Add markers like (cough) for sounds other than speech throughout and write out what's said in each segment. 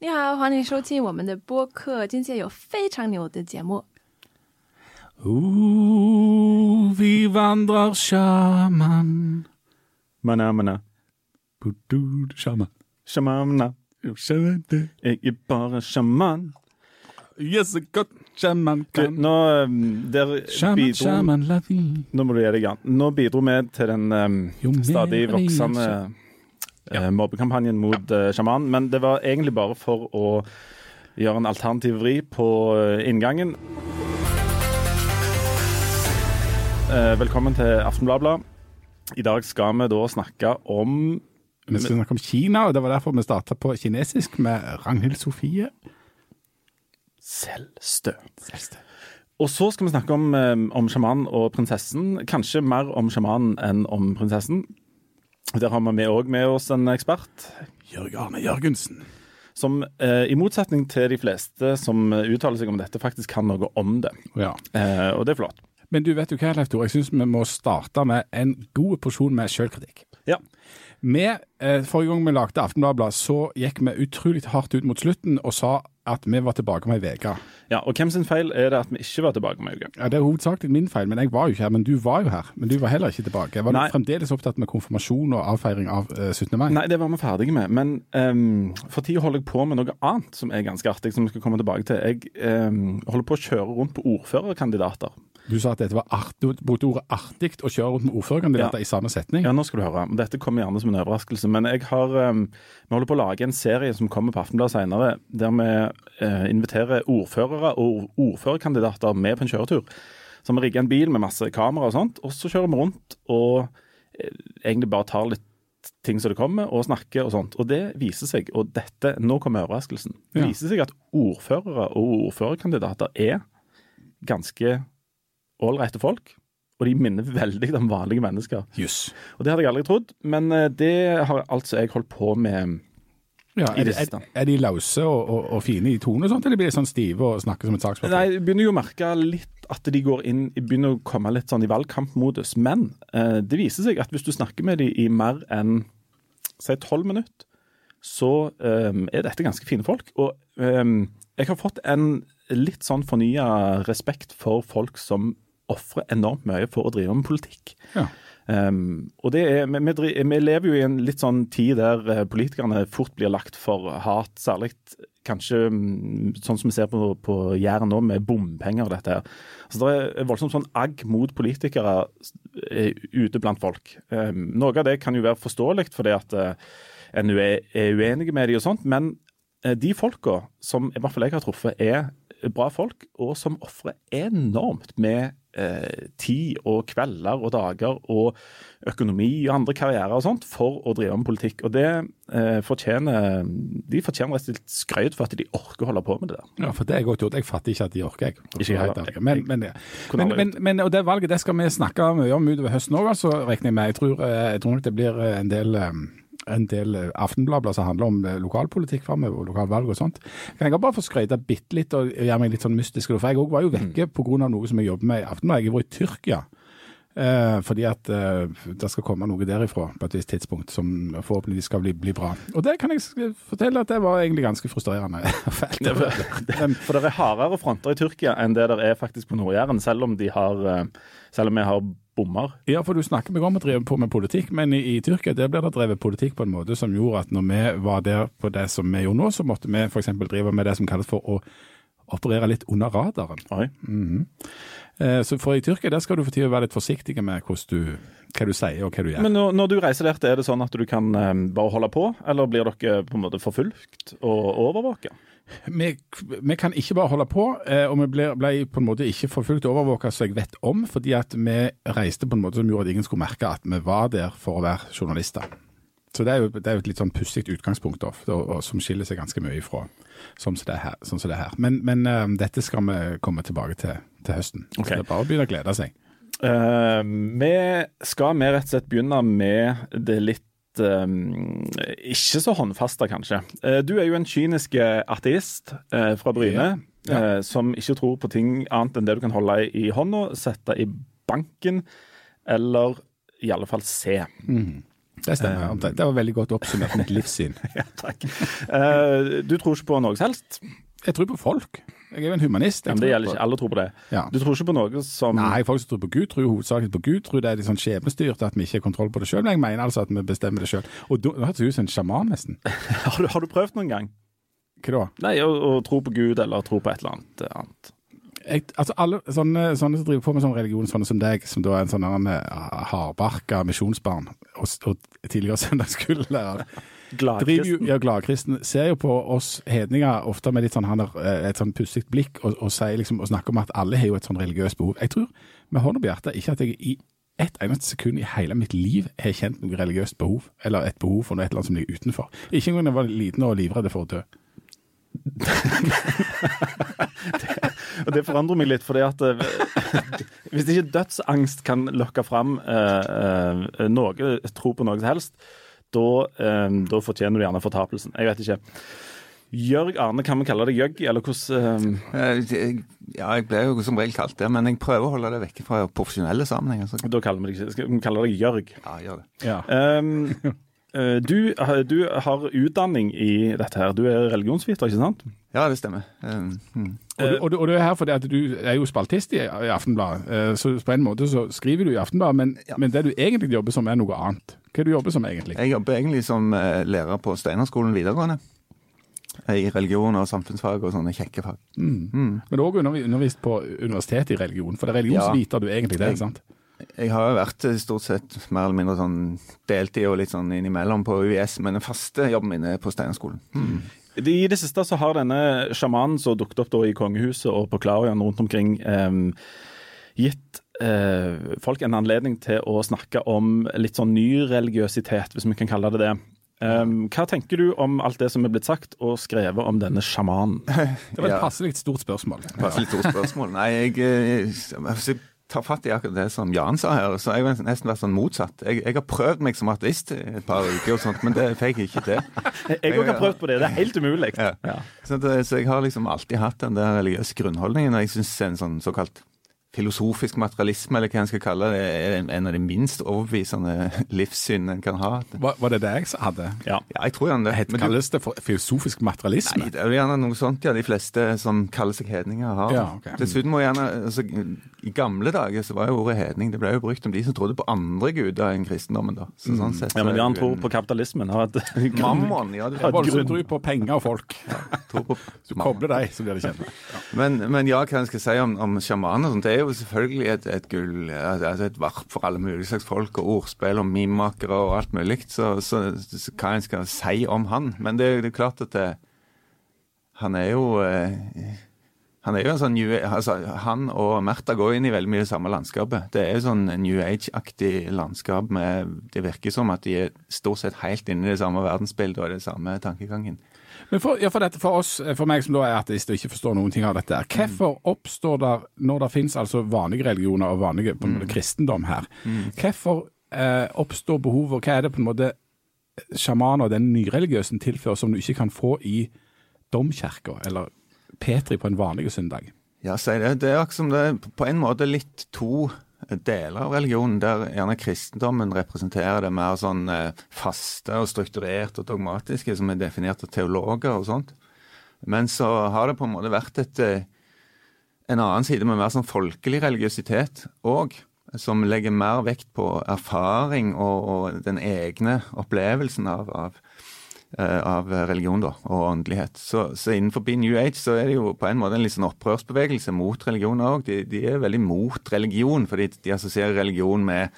你好欢迎收听我们的播客今天有非常牛的节目。Ja. eh, mobbekampanjen mot ja. sjaman, men det var egentlig bare for å gjøre en alternativ vri på eh, inngangen. Eh, velkommen til Aftenbladet. I dag skal vi da snakke om Vi skal snakke om Kina, og det var derfor vi starta på kinesisk med Ragnhild Sofie. selvstø. Og så skal vi snakke om, eh, om sjamanen og prinsessen. Kanskje mer om sjamanen enn om prinsessen. Der har vi òg med oss en ekspert Jørg Arne Jørgensen. som eh, i motsetning til de fleste som uttaler seg om dette, faktisk kan noe om det. Ja. Eh, og det er flott. Men du vet jo hva, Leif Tore, jeg syns vi må starte med en god porsjon med sjølkritikk. Ja. Vi, eh, Forrige gang vi lagde Aftenbladet, så gikk vi utrolig hardt ut mot slutten og sa at vi var tilbake om ei uke. ja. Og hvem sin feil er det at vi ikke var tilbake om ei uke? Ja, Det er hovedsakelig min feil, men jeg var jo ikke her. Men du var jo her. Men du var heller ikke tilbake. Var Nei. fremdeles opptatt med konfirmasjon og avfeiring av uh, 17. mai? Nei, det var vi ferdige med. Men um, for tida holder jeg på med noe annet som er ganske artig, som vi skal komme tilbake til. Jeg um, holder på å kjøre rundt på ordførerkandidater. Du sa at dette var art, du brukte ordet artig å kjøre rundt med ordførerkandidater Ja. i samme setning. Ja, nå skal du høre. Dette kommer gjerne som en overraskelse. Men jeg har, um, vi holder på å lage en serie som kommer på Aftenbladet senere, der vi uh, inviterer ordførere og ordførerkandidater med på en kjøretur. Så vi rigger en bil med masse kamera og sånt, og så kjører vi rundt og eh, egentlig bare tar litt ting som det kommer, og snakker og sånt. Og det viser seg, og dette, nå kommer overraskelsen, det Ja. viser seg at ordførere og ordførerkandidater er ganske ålreite folk. Og de minner veldig om vanlige mennesker. Yes. Og det hadde jeg aldri trodd, men eh, det har altså jeg holdt på med Ja, er, er, er de lause og, og, og fine i tone og sånt, eller blir de sånn stive og snakker som et sakspapier? Nei, jeg begynner jo å merke litt at de går inn begynner å komme litt sånn i valgkampmodus. Men eh, det viser seg at hvis du snakker med dem i mer enn si tolv minutter, så eh, er dette ganske fine folk. Og eh, jeg har fått en litt sånn fornya respekt for folk som ofrer enormt mye for å drive med politikk. Ja. Um, og det er, vi, vi, vi lever jo i en litt sånn tid der eh, politikerne fort blir lagt for hat, særlig kanskje mm, sånn som vi ser på, på Jæren nå, med bompenger og dette her. Så det er voldsomt sånn agg mot politikere eh, ute blant folk. Um, noe av det kan jo være forståelig fordi at uh, en er, er uenige med de og sånt, men uh, de folka som i hvert fall jeg har truffet, er bra folk, og som ofrer enormt med eh, tid og kvelder og dager og økonomi og andre karrierer og sånt for å drive med politikk. Og det eh, fortjener De fortjener rett og slett skryt for at de orker å holde på med det der. Ja, for det er godt gjort. Jeg fatter ikke at de orker, jeg. Ikke jeg. Men, men. Men, men, og det valget det skal vi snakke mye om utover høsten òg, altså, regner jeg med. Jeg tror, eh, jeg tror nok det blir eh, en del eh, en del aftenblader som handler om eh, lokalpolitikk framover, og lokalvalg og sånt. Kan jeg bare få skryte bitte litt og gjøre meg litt sånn mystisk? For jeg òg var jo vekke pga. noe som jeg jobber med i Aftenbladet. Jeg vært i Tyrkia. Eh, fordi at eh, det skal komme noe derifra på et visst tidspunkt som forhåpentligvis skal bli, bli bra. Og det kan jeg fortelle at det var egentlig ganske frustrerende. Fælt. Ja, for, for det er hardere fronter i Tyrkia enn det der er faktisk på Nord-Jæren, selv om de har eh, selv om vi har bommer. Ja, for du snakker meg om å drive på med politikk, men i, i Tyrkia der blir det drevet politikk på en måte som gjorde at når vi var der på det som vi gjorde nå, så måtte vi f.eks. drive med det som kalles for å operere litt under radaren. Oi. Eh, så for i Tyrkia der skal du for tida være litt forsiktig med du, hva du sier og hva du gjør. Men når, når du reiser der, er det sånn at du kan eh, bare holde på, eller blir dere på en måte forfulgt og overvåka? Vi, vi kan ikke bare holde på, eh, og vi ble, ble på en måte ikke forfulgt overvåka som jeg vet om, fordi at vi reiste på en måte som gjorde at ingen skulle merke at vi var der for å være journalister. Så det er jo, det er jo et litt sånn pussig utgangspunkt, da, og, og, som skiller seg ganske mye ifra sånn som det er her. Sånn det er her. Men, men eh, dette skal vi komme tilbake til til høsten. Okay. Så det er bare å begynne å glede seg. Uh, vi skal vi rett og slett begynne med det litt ikke så håndfaste, kanskje. Eh, du er jo en kynisk ateist eh, fra Bryne, Ja. eh, som ikke tror på ting annet enn det du kan holde i, hånda, sette i banken, eller i alle fall se. Det stemmer. omtrent. Det var veldig godt oppsummert mitt livssyn. (laughs) Ja, takk. Eh, du tror ikke på noe som helst? Jeg tror på folk. Jeg er jo en humanist. Men det gjelder ikke. Alle tror på det. Ja. Du tror ikke på noe som Nei, folk som tror på Gud, tror jo hovedsakelig på Gud. Tror det er litt sånn skjebnestyrt at vi ikke har kontroll på det sjøl. Men jeg mener altså at vi bestemmer det sjøl. Og da høres det ut som en sjaman, nesten. (laughs) har, du, har du prøvd noen gang? Hva da? Nei, å, å tro på Gud eller tro på et eller annet eh, annet. Jeg, altså alle sånne, sånne som driver på med sånn religion, sånne som deg, som da er en sånn uh, hardbarka misjonsbarn og, og tidligere (laughs) søndagsskolelærer, Gladkristen. ja, gladkristen, ser jo på oss hedninger ofte med litt sånn, han er, eh, et sånn pussig blikk og, og, sier liksom, og snakker om at alle har jo et sånn religiøst behov. Jeg tror med hånda på hjertet ikke at jeg i ett eneste sekund i hele mitt liv har kjent noe religiøst behov, eller et behov for noe et eller annet som ligger utenfor. Ikke engang da jeg var liten og livredd for å dø. (laughs) Og det forandrer meg litt, fordi at eh, (laughs) hvis ikke dødsangst kan lokke fram eh, eh, noe, tro på noe som helst, da, um, da fortjener du gjerne fortapelsen. Jeg vet ikke. Jørg Arne, kan vi kalle deg Jøgg, eller hvordan Eh, Ja, jeg ble jo som regel kalt det, men jeg prøver å holde det vekke fra profesjonelle sammenhenger. Så Da kaller vi deg, Skal vi kalle deg Jørg? ja, gjør det. Ja. Um, (laughs) eh, du, du har utdanning i dette her. Du er religionsviter, ikke sant? Ja, det stemmer. Um. Og du, og, du, og du er her fordi at du er jo spaltist i, i Aftenbladet, eh, så på en måte så skriver du i Aftenbladet, men, Ja. men det du egentlig jobber som er noe annet. Hva er du jobber som egentlig? Jeg jobber egentlig som eh, lærer på Steinerskolen videregående. Eh, I religion og samfunnsfag og sånne kjekke fag. Mm. Mm. Men du har også undervist på universitetet i religion, for det er religionsviter du egentlig det, ikke sant? Jeg har jo vært eh, stort sett mer eller mindre sånn deltid og litt sånn innimellom på UiS, men den faste jobben min er på Steinerskolen. Mm. I det siste så har denne sjamanen som dukket opp da i kongehuset og på Klarion rundt omkring, em, gitt eh, folk en anledning til å snakke om litt sånn ny religiøsitet, hvis vi kan kalle det det. Um, hva tenker du om alt det som er blitt sagt og skrevet om denne sjamanen? (laughs) Det var et Ja. passelig stort spørsmål. Passelig stort spørsmål. Nei, jeg, jeg, jeg, jeg tar fatt i akkurat det som Jan sa her, så har jeg jo nesten vært sånn motsatt. Jeg, jeg har prøvd meg som ateist et par uker og sånt, men det fikk jeg ikke til. (laughs) Jeg òg har prøvd på det, det er helt umulig. Ja. Ja. Så, det, så jeg har liksom alltid hatt den der religiøse grunnholdningen, og jeg syns en sånn såkalt filosofisk materialisme, eller hva en skal kalle det, er en- en av de minst overbevisende (laughs) livssyn en kan ha. Var, var det det jeg hadde? Ja. Ja, jeg tror gjerne det. Het, kalles det for filosofisk materialisme? Nei, det er gjerne noe sånt ja, de fleste som kaller seg hedninger har. Ja, okay. Dessuten må gjerne, altså, I gamle dager så var jo ordet hedning det ble jo brukt om de som trodde på andre guder enn kristendommen. da. Så sånn sett, Ja, men de Jan tror på kapitalismen. Har et (laughs) Mammon, ja. Du Ja, Voldsomt grunn- tro på penger og folk. (laughs) tror på Hvis du kobler deg, så blir det kjent. Men, men ja, hva jeg skal si om, om sjamaner og sånt, det er jo selvfølgelig et, et gull, altså et varp for alle mulige slags folk, og ordspill og mimakere og alt mulig, så, så, så hva en skal si om han. Men det, det er klart at det, han er jo eh, han er jo en sånn new, altså, Han og Märtha går inn i veldig mye det samme landskapet. Det er jo sånn New Age-aktig landskap. med Det virker som at de er stort sett helt inne i det samme verdensbildet og det samme tankegangen. Men for, ja, for, dette, for oss, for meg som da er ateist og ikke forstår noen ting av dette, hvorfor oppstår det, når det finnes altså vanlige religioner og vanlige på en måte, kristendom her, hvorfor eh, oppstår behovet, og hva er det på en måte sjamaner og den nyreligiøsen tilfører som du ikke kan få i domkirka eller Petri på en vanlig søndag? Ja, det. Det er akkurat som det på en måte litt to deler av religionen, der gjerne kristendommen representerer det mer sånn eh, faste og strukturerte og dogmatiske, som er definert av teologer og sånt. Men så har det på en måte vært et, eh, en annen side med mer sånn folkelig religiøsitet òg, som legger mer vekt på erfaring og, og den egne opplevelsen av, av av religion da, og åndelighet. Så, så innenfor New Age så er det jo på en måte en litt sånn opprørsbevegelse mot religion òg. De, de er veldig mot religion, fordi de assosierer religion med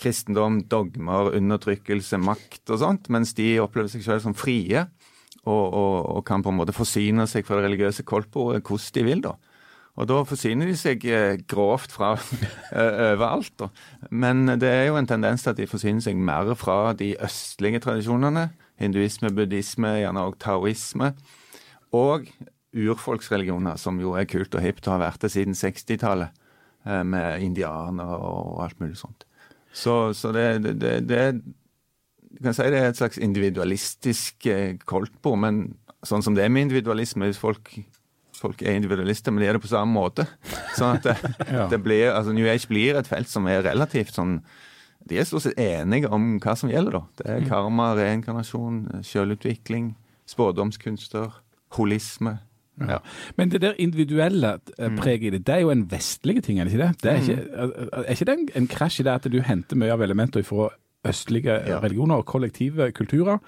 kristendom, dogmer, undertrykkelse, makt og sånt, mens de opplever seg selv som frie. Og, og, og kan på en måte forsyne seg fra det religiøse koldtbordet hvordan de vil, da. Og da forsyner de seg eh, grovt fra (laughs) eh, overalt. Da. Men det er jo en tendens til at de forsyner seg mer fra de østlige tradisjonene. Hinduisme, buddhisme, gjerne også taoisme. Og urfolksreligioner, som jo er kult og hipt og har vært det siden 60-tallet. eh, Med indianere og alt mulig sånt. Så, så det, det, det, det Du kan si det er et slags individualistisk koltbo koldtbord, men sånn som det er med individualisme hvis folk folk er individualister, men de er det på samme måte. (laughs) Sånn at det, Ja. det blir, altså New Age blir et felt som er relativt sånn de er stort sett enige om hva som gjelder, da. Det er karma, reinkarnasjon, selvutvikling, spådomskunster, holisme. Ja. Men det der individuelle eh, preget i det, det er jo en vestlig ting, er det ikke det? det er, ikke, er ikke det en, en krasj i det at du henter mye av elementer fra østlige Ja. religioner og kollektive kulturer,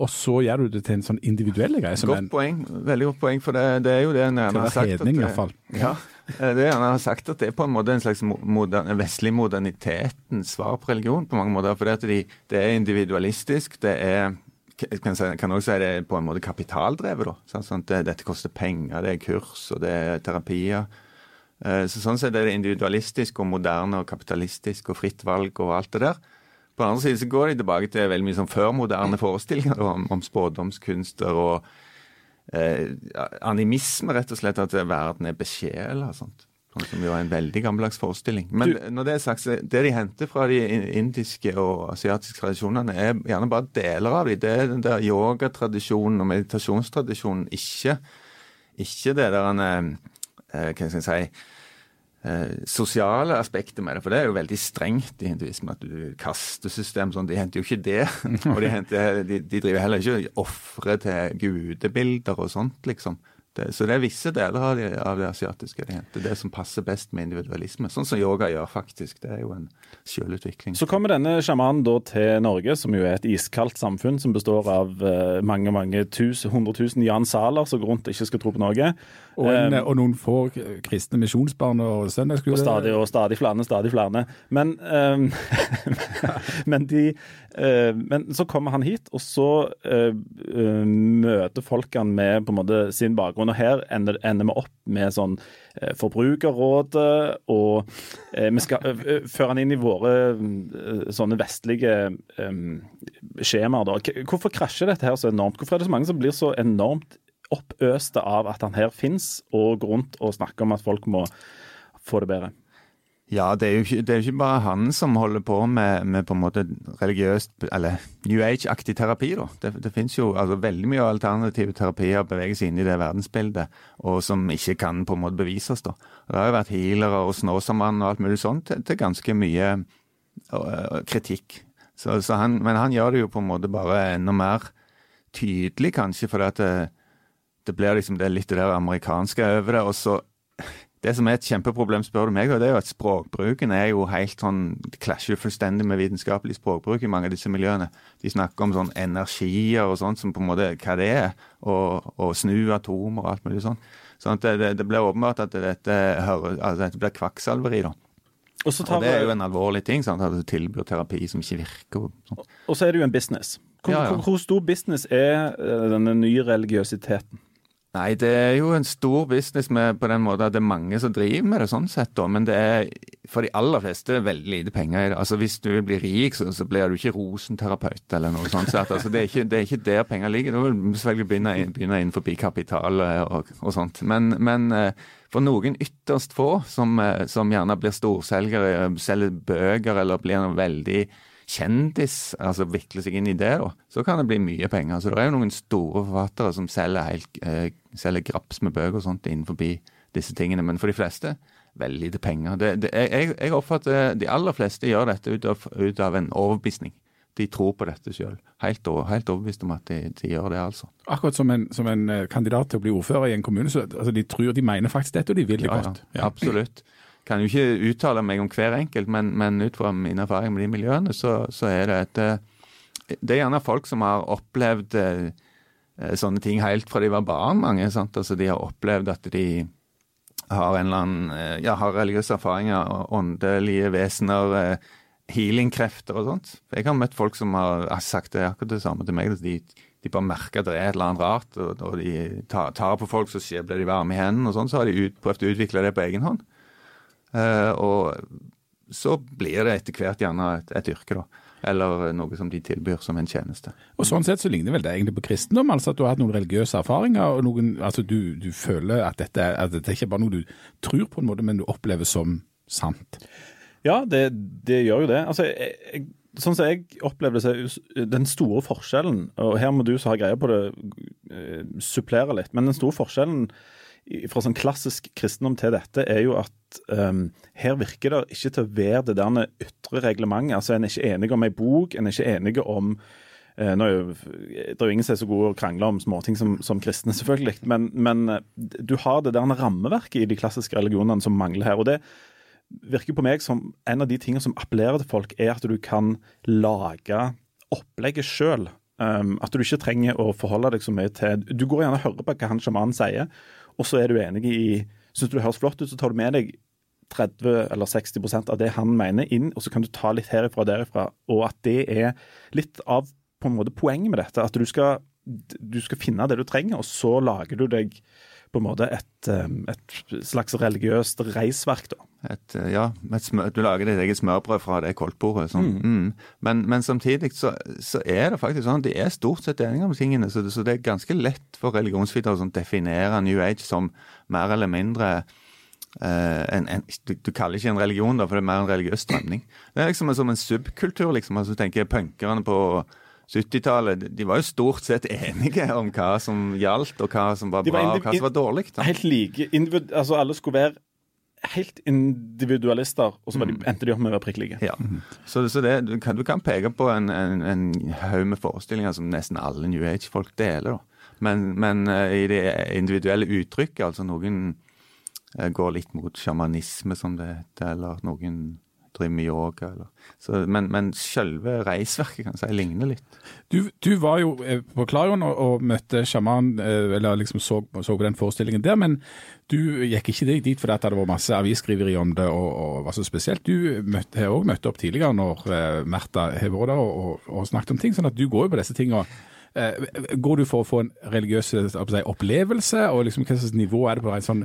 og så gjør du det til en sånn individuell greie? Som Godt en, poeng. Veldig godt poeng, for det, det er jo det en gjerne har sagt. hedning, at, hvert fall. Ja, det er gjerne har sagt at det er på en måte en slags moderne, modern, vestlig modernitetens svar på religion på mange måter. For det, de, det er individualistisk, det er kan, kan også si det er på en måte kapitaldrevet. da? Sånn det, Dette koster penger, det er kurs og det er terapier. Eh, Så Sånn sett er det individualistisk og moderne og kapitalistisk og fritt valg og alt det der. På den andre siden så går de tilbake til veldig mye sånn førmoderne forestillinger om, om spådomskunster og eh, animisme, rett og slett, at verden er besjela. Sånn som jo er en veldig gammeldags forestilling. Men når det er sagt, det de henter fra de indiske og asiatiske tradisjonene, er gjerne bare deler av dem. Det er den der yogatradisjonen og meditasjonstradisjonen, ikke, ikke det der en, eh, hva skal jeg si, eh, sosiale aspektet med det. For det er jo veldig strengt i hinduismen at du kastesystem sånn. De henter jo ikke det. (laughs) Og de, henter, de, de driver heller ikke ofre til gudebilder og sånt, liksom. Det, så det er visse deler av det, av det asiatiske det henter. Det som passer best med individualisme. Sånn som yoga gjør, faktisk. Det er jo en selvutvikling. Så kommer denne sjamanen da til Norge, som jo er et iskaldt samfunn som består av uh, mange mange tusen, hundre tusen Jan Saler som går rundt og ikke skal tro på noe. Og, en, um, og noen få kristne misjonsbarn og søndagsskole. Og stadig og stadig flere, stadig flere. Men, um, (laughs) men, de, uh, men så kommer han hit, og så uh, møter folk han med på en måte sin bakgrunn. Og her ender, ender vi opp med sånn eh, Forbrukerrådet, og eh, vi skal eh, føre han inn i våre sånne vestlige eh, skjemaer. Da. Hvorfor krasjer dette her så enormt? Hvorfor er det så mange som blir så enormt oppøste av at han her fins, og går rundt og snakker om at folk må få det bedre? Ja, det er, jo ikke, det er ikke bare han som holder på med, med på en måte religiøst Eller New Age-aktig terapi, da. Det, det finnes jo altså, veldig mye alternative terapier beveger seg inn i det verdensbildet, og som ikke kan på en måte bevises, da. Det har jo vært healere og Snåsamann og alt mulig sånt til, til ganske mye uh, kritikk. Så, så han, men han gjør det jo på en måte bare enda mer tydelig, kanskje, fordi at det, det blir liksom det litt det der amerikanske over det. og så det som er et kjempeproblem, spør du meg, og det er jo at språkbruken er jo helt sånn Det klasjer fullstendig med vitenskapelig språkbruk i mange av disse miljøene. De snakker om sånn energier og sånt som på en måte hva det er, og, og snu atomer og alt mulig sånn. Sånn at det, det, blir åpenbart at dette, hører, altså dette blir kvakksalveri, da. Og så, tar, Og det er jo en alvorlig ting, sant? at du tilbyr terapi som ikke virker. og sånn. og så er det jo en business. Hvor, Ja, ja. hvor, hvor stor business er eh, denne nye religiøsiteten? Nei, det er jo en stor business med, på den måten at det er mange som driver med det sånn sett, da. Men det er for de aller fleste veldig lite penger i det. Altså Hvis du blir rik, så, så blir du ikke rosenterapeut eller noe sånt. sett. altså, det, er ikke, det er ikke der penger ligger. Du vil selvfølgelig begynne, begynne innenfor kapital og, og sånt. Men, men eh, for noen ytterst få som, eh, som gjerne blir storselgere, selger bøker eller blir noe veldig kjendis, altså vikle seg inn i det, da, så kan det bli mye penger. Så det er jo noen store forfattere som selger, helt, eh, selger graps med bøker og sånt innenfor disse tingene. Men for de fleste, veldig lite penger. Det, det, jeg, jeg oppfatter de aller fleste gjør dette ut av, ut av en overbevisning. De tror på dette sjøl. Helt, helt overbevist om at de, de gjør det, altså. Akkurat som en, som en eh, kandidat til å bli ordfører i en kommune. Så, altså, de tror de mener faktisk dette, og de vil det Ja, ja, godt. Absolutt. Kan jo ikke uttale meg om hver enkelt, men, men ut fra min erfaring med de miljøene, så, så er det et eh, Det er gjerne folk som har opplevd eh, eh, sånne ting helt fra de var barn, mange. Altså De har opplevd at de har en eller annen eh, ja, har religiøse erfaringer, åndelige vesener, eh, healingkrefter og sånt. Jeg har møtt folk som har, sagt det akkurat det samme til meg. De, de bare merker at det er et eller annet rart, og, og de tar, tar på folk, så skjer- blir de varme i hendene, og sånn. Så har de ut, prøvd å utvikle det på egen hånd. Uh, og så blir det etter hvert gjerne et, et yrke, da. Eller noe som de tilbyr som en tjeneste. Og Sånn sett så ligner vel det egentlig på kristendom, altså at du har hatt noen religiøse erfaringer. og noen, altså du, du føler at dette, er- at dette er ikke bare noe du tror på en måte, men du opplever som sant. Ja, det, det gjør jo det. Altså, jeg, jeg, sånn som jeg opplever det, så er den store forskjellen, og her må du som har greie på det, eh, supplere litt, men den store forskjellen fra sånn klassisk kristendom til dette, er jo at um, her virker det ikke til å være det der ytre reglementet. Altså, En er ikke enig om ei bok, en er ikke enige om uh, nå er jo, Det er jo ingen som er så gode å krangle om småting som, som kristne, selvfølgelig. Men, men eh, du har det der rammeverket i de klassiske religionene som mangler her. og det virker på meg som en av de tingene som appellerer til folk, er at du kan lage opplegget sjøl. Um, at du ikke trenger å forholde deg så mye til Du går gjerne og hører på hva han sjamanen sier, og så er du enig i Syns du det høres flott ut, så tar du med deg 30 eller 60% av det han mener inn, og så kan du ta litt herifra og derifra. Og at det er litt av på en måte poenget med dette. At du skal, du skal finne det du trenger, og så lager du deg på en måte et, um, et slags religiøst reisverk. da. Et, eh, ja, et smør, du lager ditt eget smørbrød fra det koldtbordet. Sånn. Mm. Men, men samtidig så, så er det faktisk sånn at de er stort sett enige om tingene. Så det, så det er ganske lett for religionsvitere å sånn, definere New Age som mer eller mindre Uh, en, en, du, du kaller ikke en religion, da, for det er mer en religiøs strømning. Det er liksom som en subkultur. liksom, altså du tenker Punkerne på 70-tallet de var jo stort sett enige om hva som gjaldt, og hva som var var bra, og hva som var dårlig. Helt like, individ, altså Alle skulle være helt individualister, og så var de, endte de opp med å være prikk like. Ja. Så, så det, du, kan, du kan peke på en, en, en haug med forestillinger som nesten alle New Age-folk deler. Da. Men, men uh, i det individuelle uttrykket, altså noen uh, går litt mot sjamanisme, som det heter, eller noen driver med yoga. Så, men, men selve reisverket kan jeg si ligner litt. Du, du var jo eh, på Klarion og, og møtte sjaman, eh, eller liksom så, så på den forestillingen der, men du gikk ikke dit fordi det var masse avisskriveri om det og, og var så spesielt. Du møtte, har òg møtt opp tidligere når eh, Märtha har vært der og, og, snakket om ting, sånn at du går jo på disse tinga. Eh, går du for å få en religiøs opplevelse, og liksom hva slags nivå er det på en sånn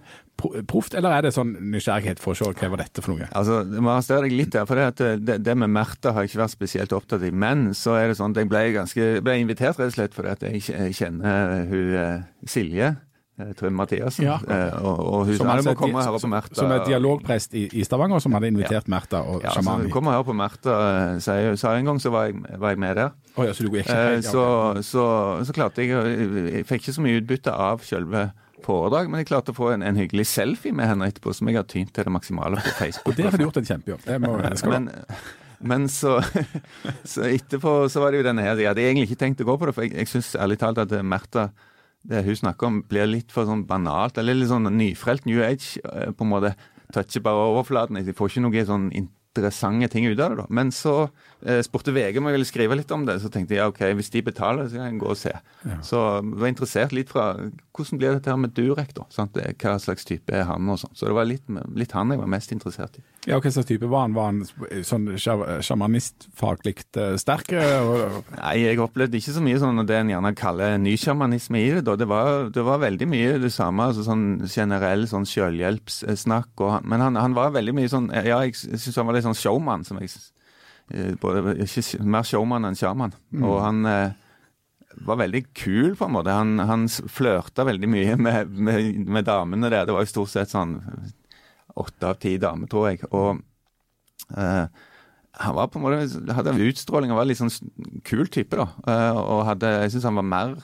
proft, eller er det sånn nysgjerrighet for å se hva var dette for noe? Altså, det må arrestere deg litt der, for det, at det, det med Märtha har jeg ikke vært spesielt opptatt av. Men så er det sånn at jeg ble, ganske, ble invitert rett og slett fordi jeg, kjenner hun eh, Silje. Eh, Trym Mathiassen. Ja. eh, og, og hun Som sa altså Märtha. Som er dialogprest i, i Stavanger, som hadde invitert Märtha og Ja, så Altså, kom og hør på Märtha, eh, sa jeg sa en gang, så var jeg, var jeg med der. Oh, ja, så helt- ja, så, så, så klarte jeg Jeg fikk ikke så mye utbytte av selve foredrag, men jeg klarte å få en, en hyggelig selfie med henne etterpå, som jeg har tynt til det maksimale på Facebook. Og det har du gjort en kjempejobb. Det må, det skal. Men, men så, (laughs) så etterpå så var det jo denne her. Jeg hadde egentlig ikke tenkt å gå på det, for jeg, jeg syns ærlig talt at Märtha det hun snakker om, blir litt for sånn banalt. Eller litt sånn nyfrelt New Age. eh, på en måte Toucher bare overflaten. Jeg får ikke noen sånn interessante ting ut av det. da. Men så spurte VG om jeg ville skrive litt om det. Så tenkte jeg ja, ok, hvis de betaler, så kan jeg gå og se. Så jeg var interessert litt fra hvordan blir dette her med Durek, da? Sant? Hva slags type er han og sånn. Så det var litt, litt han jeg var mest interessert i. Ja, Hva slags type var han? Var han sånn sja- sjamanistfaglig eh, sterk? eh, og- Nei, jeg opplevde ikke så mye sånn det en gjerne kaller nysjamanisme i det. da. Det var, det var veldig mye det samme, altså sånn generell sånn selvhjelpssnakk. og han- Men han, han var veldig mye sånn Ja, jeg syns han var litt sånn showman. som jeg eh, både, ikke, Mer showman enn sjaman. Og han eh, var veldig kul, på en måte. Han, han flørta veldig mye (laughs) med, med, med damene der. Det var jo stort sett sånn åtte av ti damer, tror jeg. Og eh, han var på en måte, hadde en utstråling og var litt sånn kul type, da. Eh, og hadde, jeg syns han var mer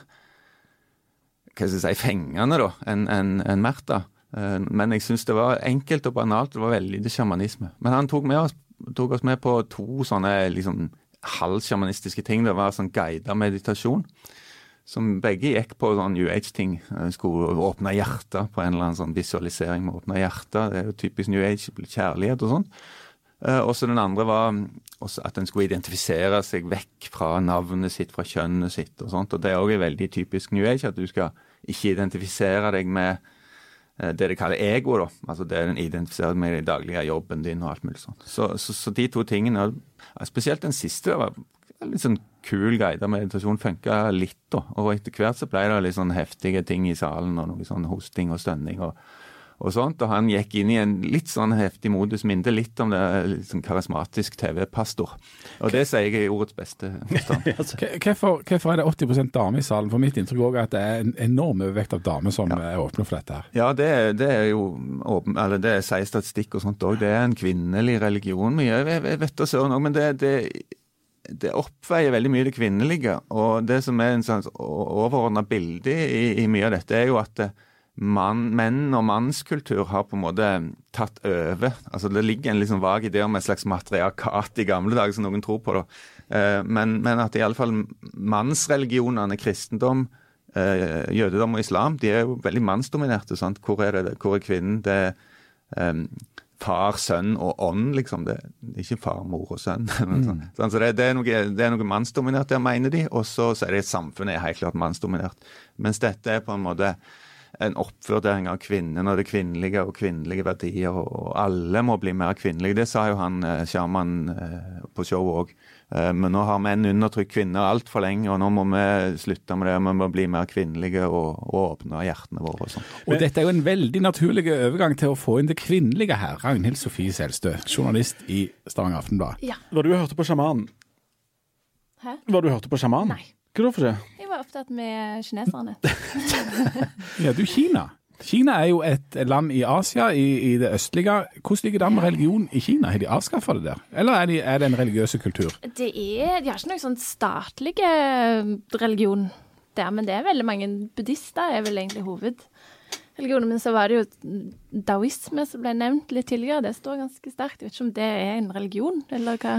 hva skal jeg si, fengende da, enn en, en Märtha. Eh, men jeg syns det var enkelt og banalt. Det var veldig sjamanisme. Men han tok, med oss, tok oss med på to sånne liksom halvsjamanistiske ting. Det var sånn guidet meditasjon. Som begge gikk på sånn New Age-ting. Eh, Skulle åpne hjertet på en eller annen sånn visualisering med å åpne hjertet. Det er jo typisk New Age, kjærlighet og sånn. Og så den andre var mm, at en skulle identifisere seg vekk fra navnet sitt, fra kjønnet sitt og sånt. Og det er òg veldig typisk New Age, at du skal ikke identifisere deg med eh, det de kaller ego, da. Altså det den identifiserer med den daglige jobben din og alt mulig sånt. Så, så, så de to tingene, spesielt den siste, var litt sånn kul guidet meditasjon, funka litt, da. Og etter hvert så ble det litt sånn heftige ting i salen, og noe sånn hosting og stønning. og og sånt, og Han gikk inn i en litt sånn heftig modus, minte litt om det liksom, karismatisk TV-pastor. Og det sier jeg i ordets beste forstand. (laughs) Hvorfor, hvorfor er det 80% damer i salen? For mitt inntrykk også er at det er en enorm overvekt av damer som er åpne for dette. her. Ja, det, det er jo åpen, eller det sier statistikk og sånt òg. Det er en kvinnelig religion mye. Jeg, jeg vet da søren òg, men det, det, det oppveier veldig mye det kvinnelige. Og det som er en sånn overordna bilde i, i mye av dette, er jo at mann, menn og mannskultur har på en måte tatt over. Altså Det ligger en liksom vag idé om et slags matriarkat i gamle dager, som noen tror på. da. Eh, men, men at iallfall mannsreligionene, kristendom, eh, jødedom og islam, de er jo veldig mannsdominerte. sant? Hvor er, det, hvor er kvinnen? Det er eh, far, sønn og ånd, liksom. Det, er ikke far, mor og sønn. (laughs) Mm. så det, det, er noe, det er noe mannsdominert der, mener de. Og så er det samfunnet er helt klart mannsdominert. Mens dette er på en måte en oppvurdering av kvinnen og det kvinnelige og kvinnelige verdier. Og alle må bli mer kvinnelige. Det sa jo han eh, eh, på showet òg. Eh, men nå har menn undertrykt kvinner altfor lenge, og nå må vi slutte med det. Vi må bli mer kvinnelige og, og åpne hjertene våre. Og, sånt. og dette er jo en veldig naturlig overgang til å få inn det kvinnelige her. Ragnhild Sofie Selstø, journalist i Stavanger Aftenblad. Ja. Var du hørte på sjamanen? Hæ? Var du hørte på sjamanen? Nei. Hva da for det? Var opptatt med kineserne. (laughs) Ja, du, Kina. Kina er jo et land i Asia, i, i det østlige. Hvordan ligger det an med religion i Kina? Har de avskaffa det der? Eller er, de, er det en religiøs kultur? Det er, De har ikke noen sånn statlig religion der, men det er veldig mange buddhister er vel egentlig hovedreligionen. Men så var det jo daoisme som ble nevnt litt tidligere. Det står ganske sterkt. Jeg vet ikke om det er en religion, eller hva?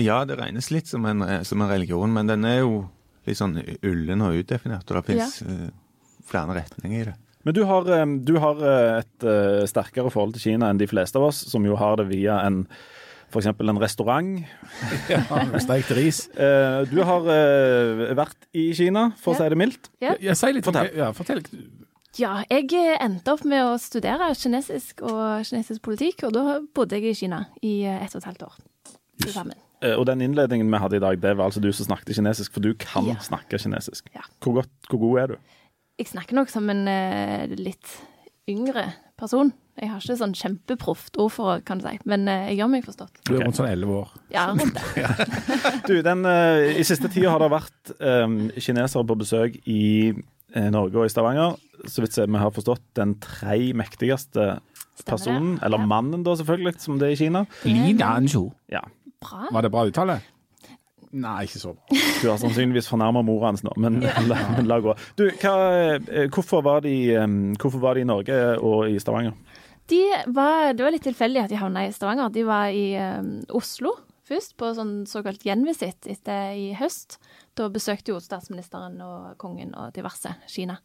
Ja, det regnes litt som en, som en religion, men den er jo litt sånn ullen og udefinert, Og det fins ja. uh, flere retninger i det. Men du har, du har et uh, sterkere forhold til Kina enn de fleste av oss, som jo har det via en f.eks. en restaurant. (laughs) ja, Steikt ris. (laughs) Du har vært i Kina, for å si det mildt. Ja. Ja, si litt, fortell. Ja, fortell. Ja, jeg endte opp med å studere kinesisk og kinesisk politikk, og da bodde jeg i Kina i ett og et halvt år til sammen. Og den innledningen vi hadde i dag, det var altså du som snakket kinesisk, for du kan Ja. snakke kinesisk. Ja. Hvor, godt, hvor god er du? Jeg snakker nok som en uh, litt yngre person. Jeg har ikke sånn kjempeproft ordforråd, kan du si, men eh, jeg gjør meg forstått. Du er rundt sånn elleve år. Ja, rundt det. (laughs) Du, den, uh, I siste tida har det vært um, kinesere på besøk i uh, Norge og i Stavanger. Så vidt vi har forstått den tre mektigste personen, eller Ja. mannen da selvfølgelig, som det er i Kina. Li Nanzhu. Ja, Bra. Var det bra uttale? Nei, ikke så bra. Du har sannsynligvis fornærma mora hans nå, men, (laughs) la, men la gå. Du, hva, eh, hvorfor, var de, eh, hvorfor var de i Norge og i Stavanger? De var, det var litt tilfeldig at de havna i Stavanger. De var i um, Oslo først, på sånn såkalt gjenvisitt etter i høst. Da besøkte jo statsministeren og kongen og diverse Kina.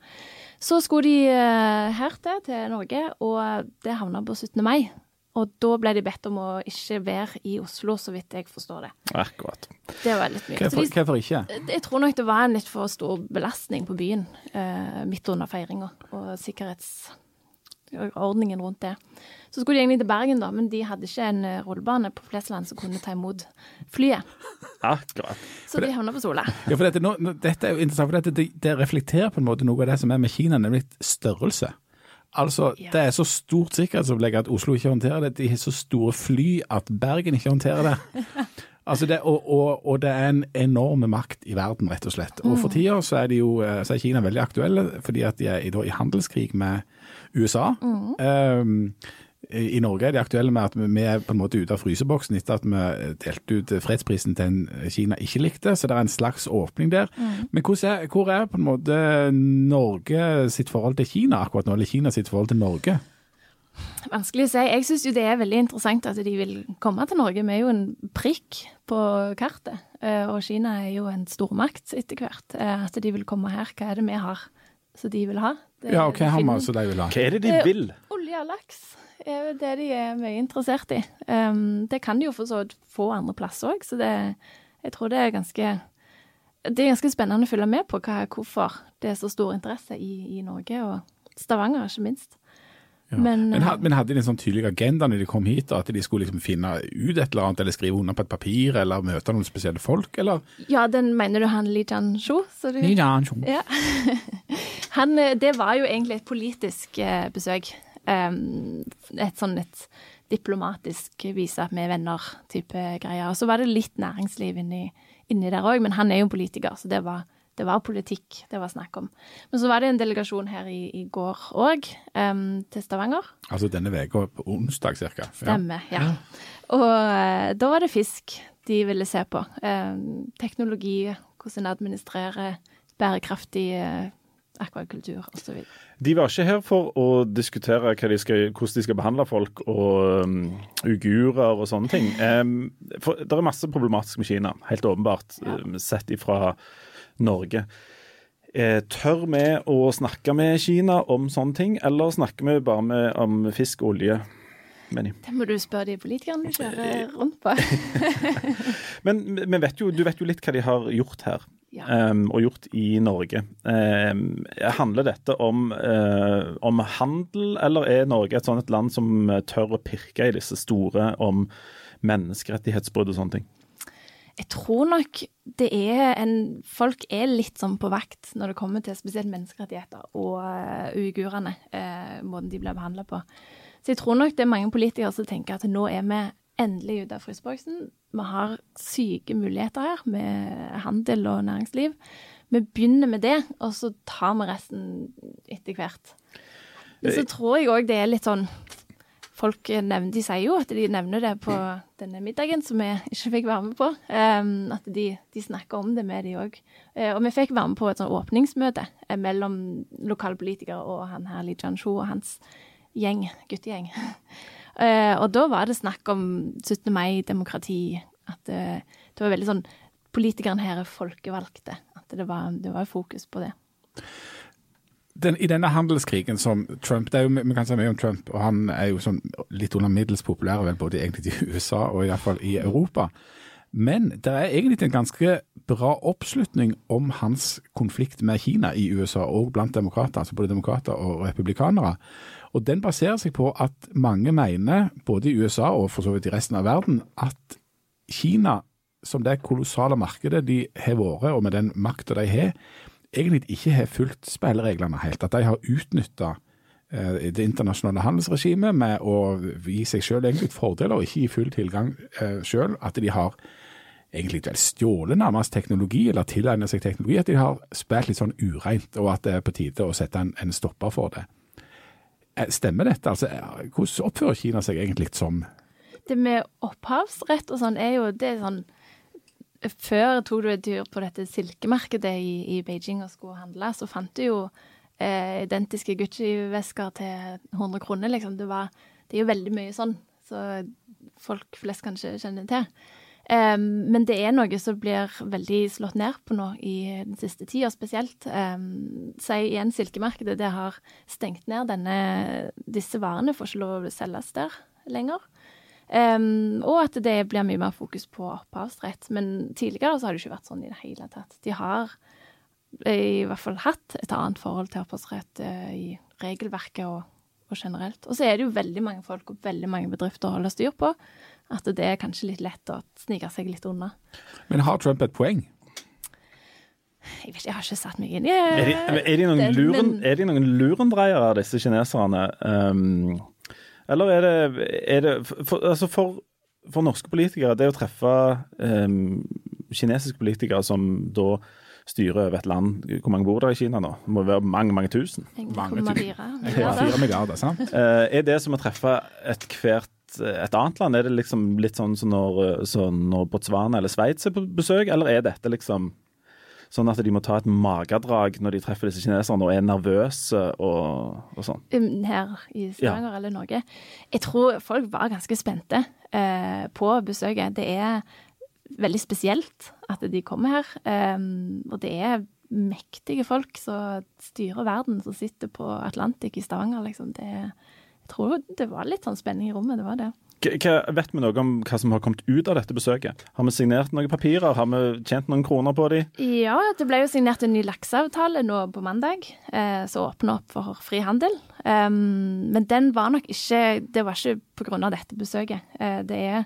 Så skulle de uh, her til, til Norge, og det havna på 17. mai. Og da ble de bedt om å ikke være i Oslo, så vidt jeg forstår det. Akkurat. Det var litt mye. Hvorfor, de, hvorfor ikke? jeg tror nok det var en litt for stor belastning på byen eh, midt under feiringa, og sikkerhetsordningen rundt det. Så skulle de egentlig til Bergen, da, men de hadde ikke en eh, rullebane på Flesland som kunne ta imot flyet. Akkurat. Så de havna på Sola. Ja, for dette, nå, dette er jo interessant, for dette, det, det reflekterer på en måte noe av det som er med Kina, nemlig størrelse. Altså, Ja. Det er så stort sikkerhetsopplegg at Oslo ikke håndterer det. De har så store fly at Bergen ikke håndterer det. (laughs) Altså det, og, og, og det er en enorm makt i verden, rett og slett. Og for tida så er, jo, eh, så er Kina veldig aktuelle, fordi at de er i, da, i handelskrig med USA. Um, i Norge er det aktuelle med at vi er på en måte ute av fryseboksen etter at vi delte ut fredsprisen til en Kina ikke likte, så det er en slags åpning der. Men hvordan er, hvor er på en måte Norge sitt forhold til Kina akkurat nå, eller Kina sitt forhold til Norge? Vanskelig å si. Jeg syns jo det er veldig interessant at de vil komme til Norge. Vi er jo en prikk på kartet, eh, og Kina er jo en stormakt etter hvert. Eh, At de vil komme her. Hva er det vi har som de vil ha? Det Ja, og hva har vi finner- altså de vil ha? Hva er det de Eh, vil? Olje og laks er det de er mye interessert i. Um, det kan de jo for så vidt få andre plasser òg, så det, jeg tror det er ganske det er ganske spennende å følge med på hva, hvorfor det er så stor interesse i, i Norge, og Stavanger ikke minst. Ja. Men, Men, eh, men hadde de en sånn tydelig agenda når de kom hit, da, at de skulle liksom finne ut et eller annet, eller skrive under på et papir, eller møte noen spesielle folk, eller? Ja, den mener du han Li Jianshu? Li Ja. Ja. (laughs) Han, eh, det var jo egentlig et politisk eh, besøk. Um, et sånn et diplomatisk vise at vi er venner-type greier. Og så var det litt næringsliv inni, inni der òg, men han er jo politiker, så det var, det var politikk det var snakk om. Men så var det en delegasjon her i, i går òg, um, til Stavanger. Altså denne uka, på onsdag cirka. Ja. Stemmer, ja. Og eh, da var det fisk de ville se på. Eh, teknologi, hvordan administrere bærekraftig eh, akvakultur osv. De var ikke her for å diskutere de skal, hvordan de skal behandle folk og um, uigurer og sånne ting. Um, for Det er masse problematisk med Kina, helt åpenbart, Ja. um, sett ifra Norge. Eh, tør vi å snakke med Kina om sånne ting, eller snakker vi bare med, om fisk og olje? Benny? Det må du spørre de politikerne du kjører rundt på. (laughs) Men men vet jo, du vet jo litt hva de har gjort her. Ja. um, og gjort i Norge. Um, handler dette om, uh, om handel, eller er Norge et sånt et land som uh, tør å pirke i disse store om menneskerettighetsbrudd og sånne ting? Jeg tror nok det er en Folk er litt sånn på vakt når det kommer til spesielt menneskerettigheter og uh, uigurene. Uh, måten de blir behandla på. Så jeg tror nok det er mange politikere som tenker at nå er vi endelig ute av fryseboksen. Vi har syke muligheter her med handel og næringsliv. Vi begynner med det, og så tar vi resten etter hvert. Men så tror jeg òg det er litt sånn Folk nevner, de sier jo at de nevner det på denne middagen som vi ikke fikk være med på. Um, at de, de snakker om det med de òg. og vi fikk være med på et sånn åpningsmøte eh, mellom lokalpolitikere og han her Li Jianshu og hans gjeng, guttegjeng. (laughs) Eh, og da var det snakk om 17. mai, demokrati. At eh, det var veldig sånn Politikerne her er folkevalgte. At det var, det var fokus på det. den, I denne handelskrigen som Trump det er jo, Vi kan si mye om Trump, og han er jo sånn litt under middels populær vel både egentlig i USA og iallfall i Europa. Men det er egentlig en ganske bra oppslutning om hans konflikt med Kina i USA, og blant demokrater, altså både demokrater og republikanere. Og den baserer seg på at mange mener, både i USA og for så vidt i resten av verden, at Kina, som det kolossale markedet de har vært, og med den makta de har, egentlig ikke har fulgt spillereglene helt. At de har utnytta det internasjonale handelsregimet med å gi seg selv egentlig fordeler, og ikke gi full tilgang eh, selv. At de har egentlig vel stjålet nærmest teknologi, eller tilegnet seg teknologi. At de har spilt litt sånn ureint, og at det er på tide å sette en, en stopper for det. Eh, Stemmer dette? Altså, hvordan oppfører Kina seg egentlig som Det med opphavsrett og sånn er jo det er sånn Før tok du en tur på dette silkemarkedet i, i Beijing og skulle handle, så fant du jo eh, identiske Gucci-vesker til 100 kroner, liksom. Det, var, det er jo veldig mye sånn, så folk flest kanskje kjenner til. Um, men det er noe som blir veldig slått ned på nå i den siste tida, spesielt. Um, si igjen silkemarkedet, det har stengt ned denne, disse varene, får ikke lov å selges der lenger. Um, og at det blir mye mer fokus på opphavsrett. Men tidligere så har det ikke vært sånn i det hele tatt. De har i hvert fall hatt et annet forhold til opphavsrett uh, i regelverket og, og generelt. Og så er det jo veldig mange folk og veldig mange bedrifter å holde styr på. At det er kanskje litt lett å snike seg litt unna. Men har Trump et poeng? Jeg, vet, jeg har ikke satt meg inn i Er er de noen, luren, er de noen lurendreiere, disse kineserne? Um, eller er det, er det for, altså for, for norske politikere, det å treffe um, kinesiske politikere som da styrer over et land Hvor mange bor der i Kina nå? Det må være mange, mange tusen. Mange 1,4 Ja, milliarder. Fire milliarder, sant? Uh, er det som å treffe et hvert et annet land? Er det liksom litt sånn som når, sånn når Botswana eller Sveits er på besøk, eller er dette liksom sånn at de må ta et magedrag når de treffer disse kineserne og er nervøse og, og sånn? Um, her i Stavanger eller Norge. Jeg tror folk var ganske spente eh, på besøket. Det er veldig spesielt at de kommer her. Um, og det er mektige folk som styrer verden, som sitter på Atlantic i Stavanger, liksom. Det, jeg tror det var litt sånn spenning i rommet, det var det. Hva, vet vi noe om hva som har kommet ut av dette besøket? Har vi signert noen papirer? Har vi tjent noen kroner på de? Ja, det ble jo signert en ny lakseavtale nå på mandag, eh, som åpner opp for frihandel. Um, men den var nok ikke Det var ikke av dette besøket. Eh, det er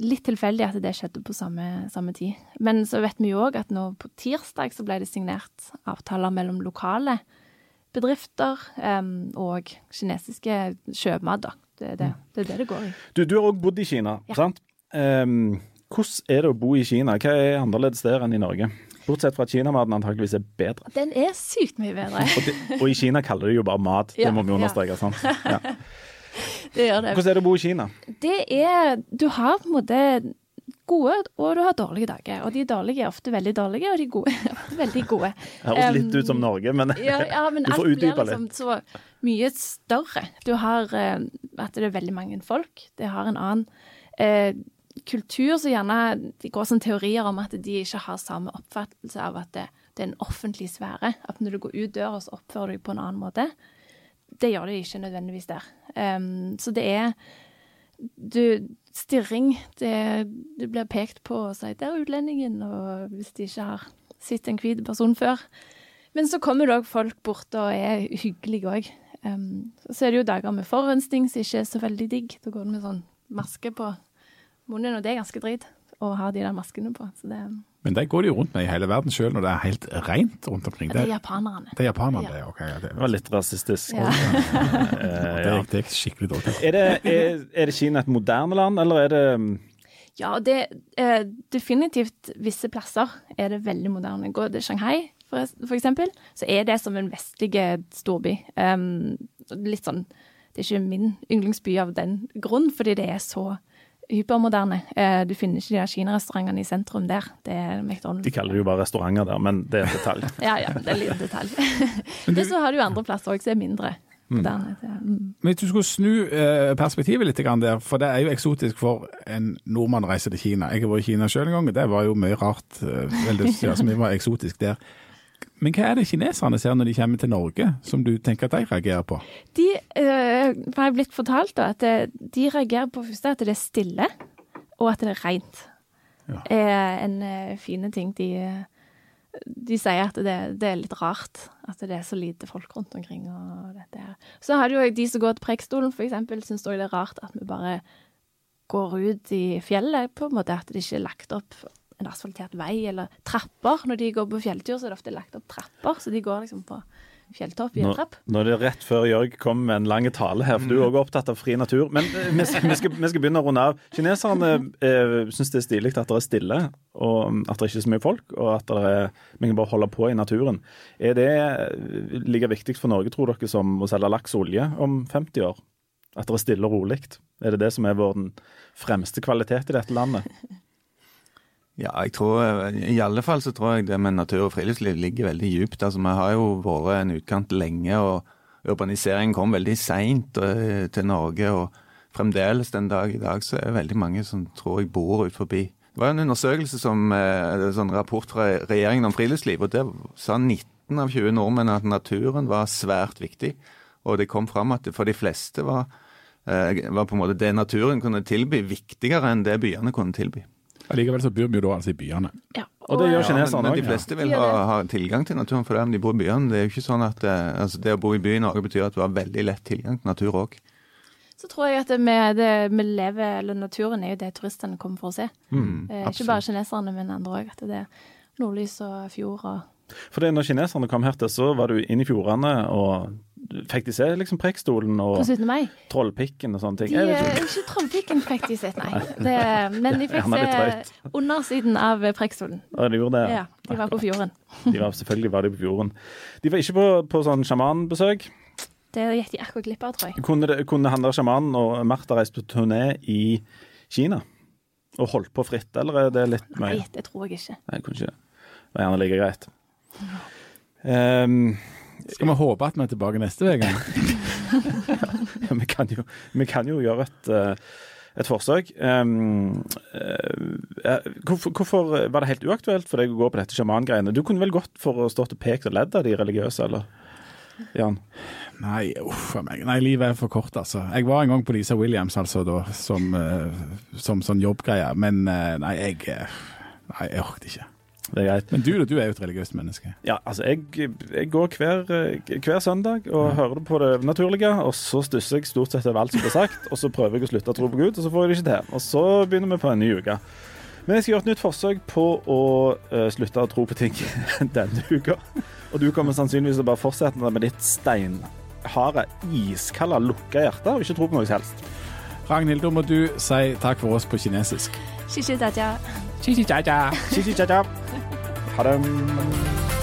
litt tilfeldig at det skjedde på samme, samme tid. Men så vet vi jo òg at nå på tirsdag så ble det signert avtaler mellom lokale bedrifter um, og kinesiske sjømat, da. Det er det, det er det det går i. Du, du har òg bodd i Kina, Ja. sant? Um, hvordan er det å bo i Kina? Hva er annerledes der enn i Norge? Bortsett fra at kinamaten antakeligvis er bedre. Den er sykt mye bedre. Og, de, og i Kina kaller de jo bare mat. Ja, det må vi ja. understreke. sant? Ja. (laughs) Det gjør det. Hvordan er det å bo i Kina? Det er Du har på en måte gode, og du har dårlige dager. Og de dårlige er ofte veldig dårlige, og de gode er ofte veldig gode. Høres litt Um, ut som Norge, men Ja, ja men (laughs) du får utdype liksom så mye større. Du har at det er veldig mange folk. Det har en annen eh, kultur som gjerne Det går som teorier om at de ikke har samme oppfattelse av at det, det er en offentlig sfære. At når du går ut døra, så oppfører du deg på en annen måte. Det gjør de ikke nødvendigvis der. Um, så det er du, Stirring. Det, det blir pekt på og sagt 'der er utlendingen', og hvis de ikke har sett en hvit person før. Men så kommer det òg folk bort og er hyggelige òg. Um, så er det jo dager med forurensning som ikke er så veldig digg. Da går det med sånn maske på munnen, og det er ganske drit å ha de der maskene på. Så det, Men de går de jo rundt med i hele verden sjøl når det er helt rent rundt omkring. det er japanerne. det er japanerne, Ja. det. ok. ja, det, det var litt rasistisk. Ja. Eh, det, er, det er skikkelig dårlig. Er, det, er, er det Kina et moderne land, eller er det Ja, det er definitivt visse plasser er det veldig moderne. Går det Shanghai, for, for eksempel, så er det som en vestlig storby. Um, litt sånn Det er ikke min yndlingsby av den grunn, fordi det er så hypermoderne. Eh, du finner ikke de der kinarestaurantene i sentrum der. Det er McDonald's. De kaller det jo bare restauranter der, men det er en detalj. (laughs) Ja, ja, det er en liten detalj. Men (laughs) så har du andre plasser òg som er mindre moderne. Mm. Men hvis du skulle snu eh, perspektivet litt der, for det er jo eksotisk for en nordmann å reise til Kina. Jeg har vært i Kina sjøl en gang, og det var jo mye rart. eh, Veldig, ja, som var eksotisk der. Men hva er det kineserne ser når de kommer til Norge, som du tenker at de reagerer på? De øh, har blitt fortalt da, at eh, de reagerer på først at det er stille, og at det er rent. Ja. er en uh, fine ting. De, eh, de sier at det, det er litt rart at det er så lite folk rundt omkring. og dette her. Så har du jo de som går til Preikestolen, eksempel, syns også det er rart at vi bare går ut i fjellet, på en måte. At det ikke er lagt opp en asfaltert vei eller trapper. Når de går på fjelltur, så er det ofte lagt opp trapper, så de går liksom på fjelltopp i Nå, en trapp. nå er det rett før Jørg kom med en lang tale her, for du er òg opptatt av fri natur. Men eh, vi skal, vi skal, begynne å runde av. Kineserne eh, syns det er stilig at det er stille, og at det ikke er så mye folk, og at det er, vi kan bare holde på i naturen. Er det eh, like viktig for Norge, tror dere, som å selge laks og olje om 50 år? At det er stille og rolig? Er det det som er vår fremste kvalitet i dette landet? (laughs) Ja, jeg tror, I alle fall så tror jeg det med natur og friluftsliv ligger veldig djupt. Altså, Vi har jo vært en utkant lenge, og urbaniseringen kom veldig seint eh, til Norge. og Fremdeles den dag i dag så er det veldig mange som tror jeg bor ut forbi. Det var en undersøkelse som, eh, en sånn rapport fra regjeringen om friluftsliv, og der sa 19 av 20 nordmenn at naturen var svært viktig. Og det kom fram at det for de fleste var, eh, var på en måte det naturen kunne tilby, viktigere enn det byene kunne tilby. Allikevel så bor vi jo da altså i byene. Ja, Og det gjør Ja, men, kineserne men òg. de fleste vil ha, ha tilgang til naturen for det om de bor i byene. Det er jo ikke sånn at eh, altså det å bo i by i Norge betyr at du har veldig lett tilgang til natur òg. Så tror jeg at det med det vi lever, eller naturen er jo det turistene kommer for å se. Mm, Eh, ikke bare kineserne, men andre òg. At det er nordlys og fjord og For det, når kineserne kom her til, så var du inne i fjordene, og fikk de se liksom prekstolen og 17. Trollpikken og sånne ting? De, ikke. ikke Trollpikken fikk de sett, nei. Det, (laughs) men de fikk se undersiden av prekstolen Ja, de gjorde det. Ja, de var på fjorden. (laughs) De var, selvfølgelig var de på fjorden. De var ikke på, på sånn sjamanbesøk. Det gikk de akkurat glipp av, tror jeg. Kunne, det, kunne han der sjamanen og Martha reist på turné i Kina? Og holdt på fritt, eller er det litt Nei, det tror jeg ikke. Nei, kunne ikke det. Det var gjerne like greit. (laughs) Ehm, Skal vi håpe at vi er tilbake neste uke? vi, kan jo, vi kan jo gjøre et, eh, et forsøk. Um, uh, hvorfor, hvorfor var det helt uaktuelt for deg å gå på dette sjamangreiene? Du kunne vel gått for å stå til pekt og ledd av de religiøse, eller? Jan? Nei, uff a meg. Nei, livet er for kort, altså. Jeg var en gang på Lisa Williams, altså, da, som, uh, som sånn jobbgreie. Men uh, nei, jeg Nei, jeg orket ikke. Det er greit. Men du, du er jo et religiøst menneske. Ja, altså, jeg, jeg går hver, hver søndag og hører på det naturlige, og så stusser jeg stort sett over alt som blir sagt, og så prøver jeg å slutte å tro på Gud, og så får jeg det ikke til. Og så begynner vi på en ny uke. Men jeg skal gjøre et nytt forsøk på å uh, slutte å tro på ting (laughs) denne uka. Og du kommer sannsynligvis til å bare fortsette med ditt steinharde, iskalde, lukka hjerte og ikke tro på noe som helst. Ragnhild, da må du si takk for oss på kinesisk. Xixi daja. Chi-chi-cha-cha. Chi-chi-cha-cha. Ha det.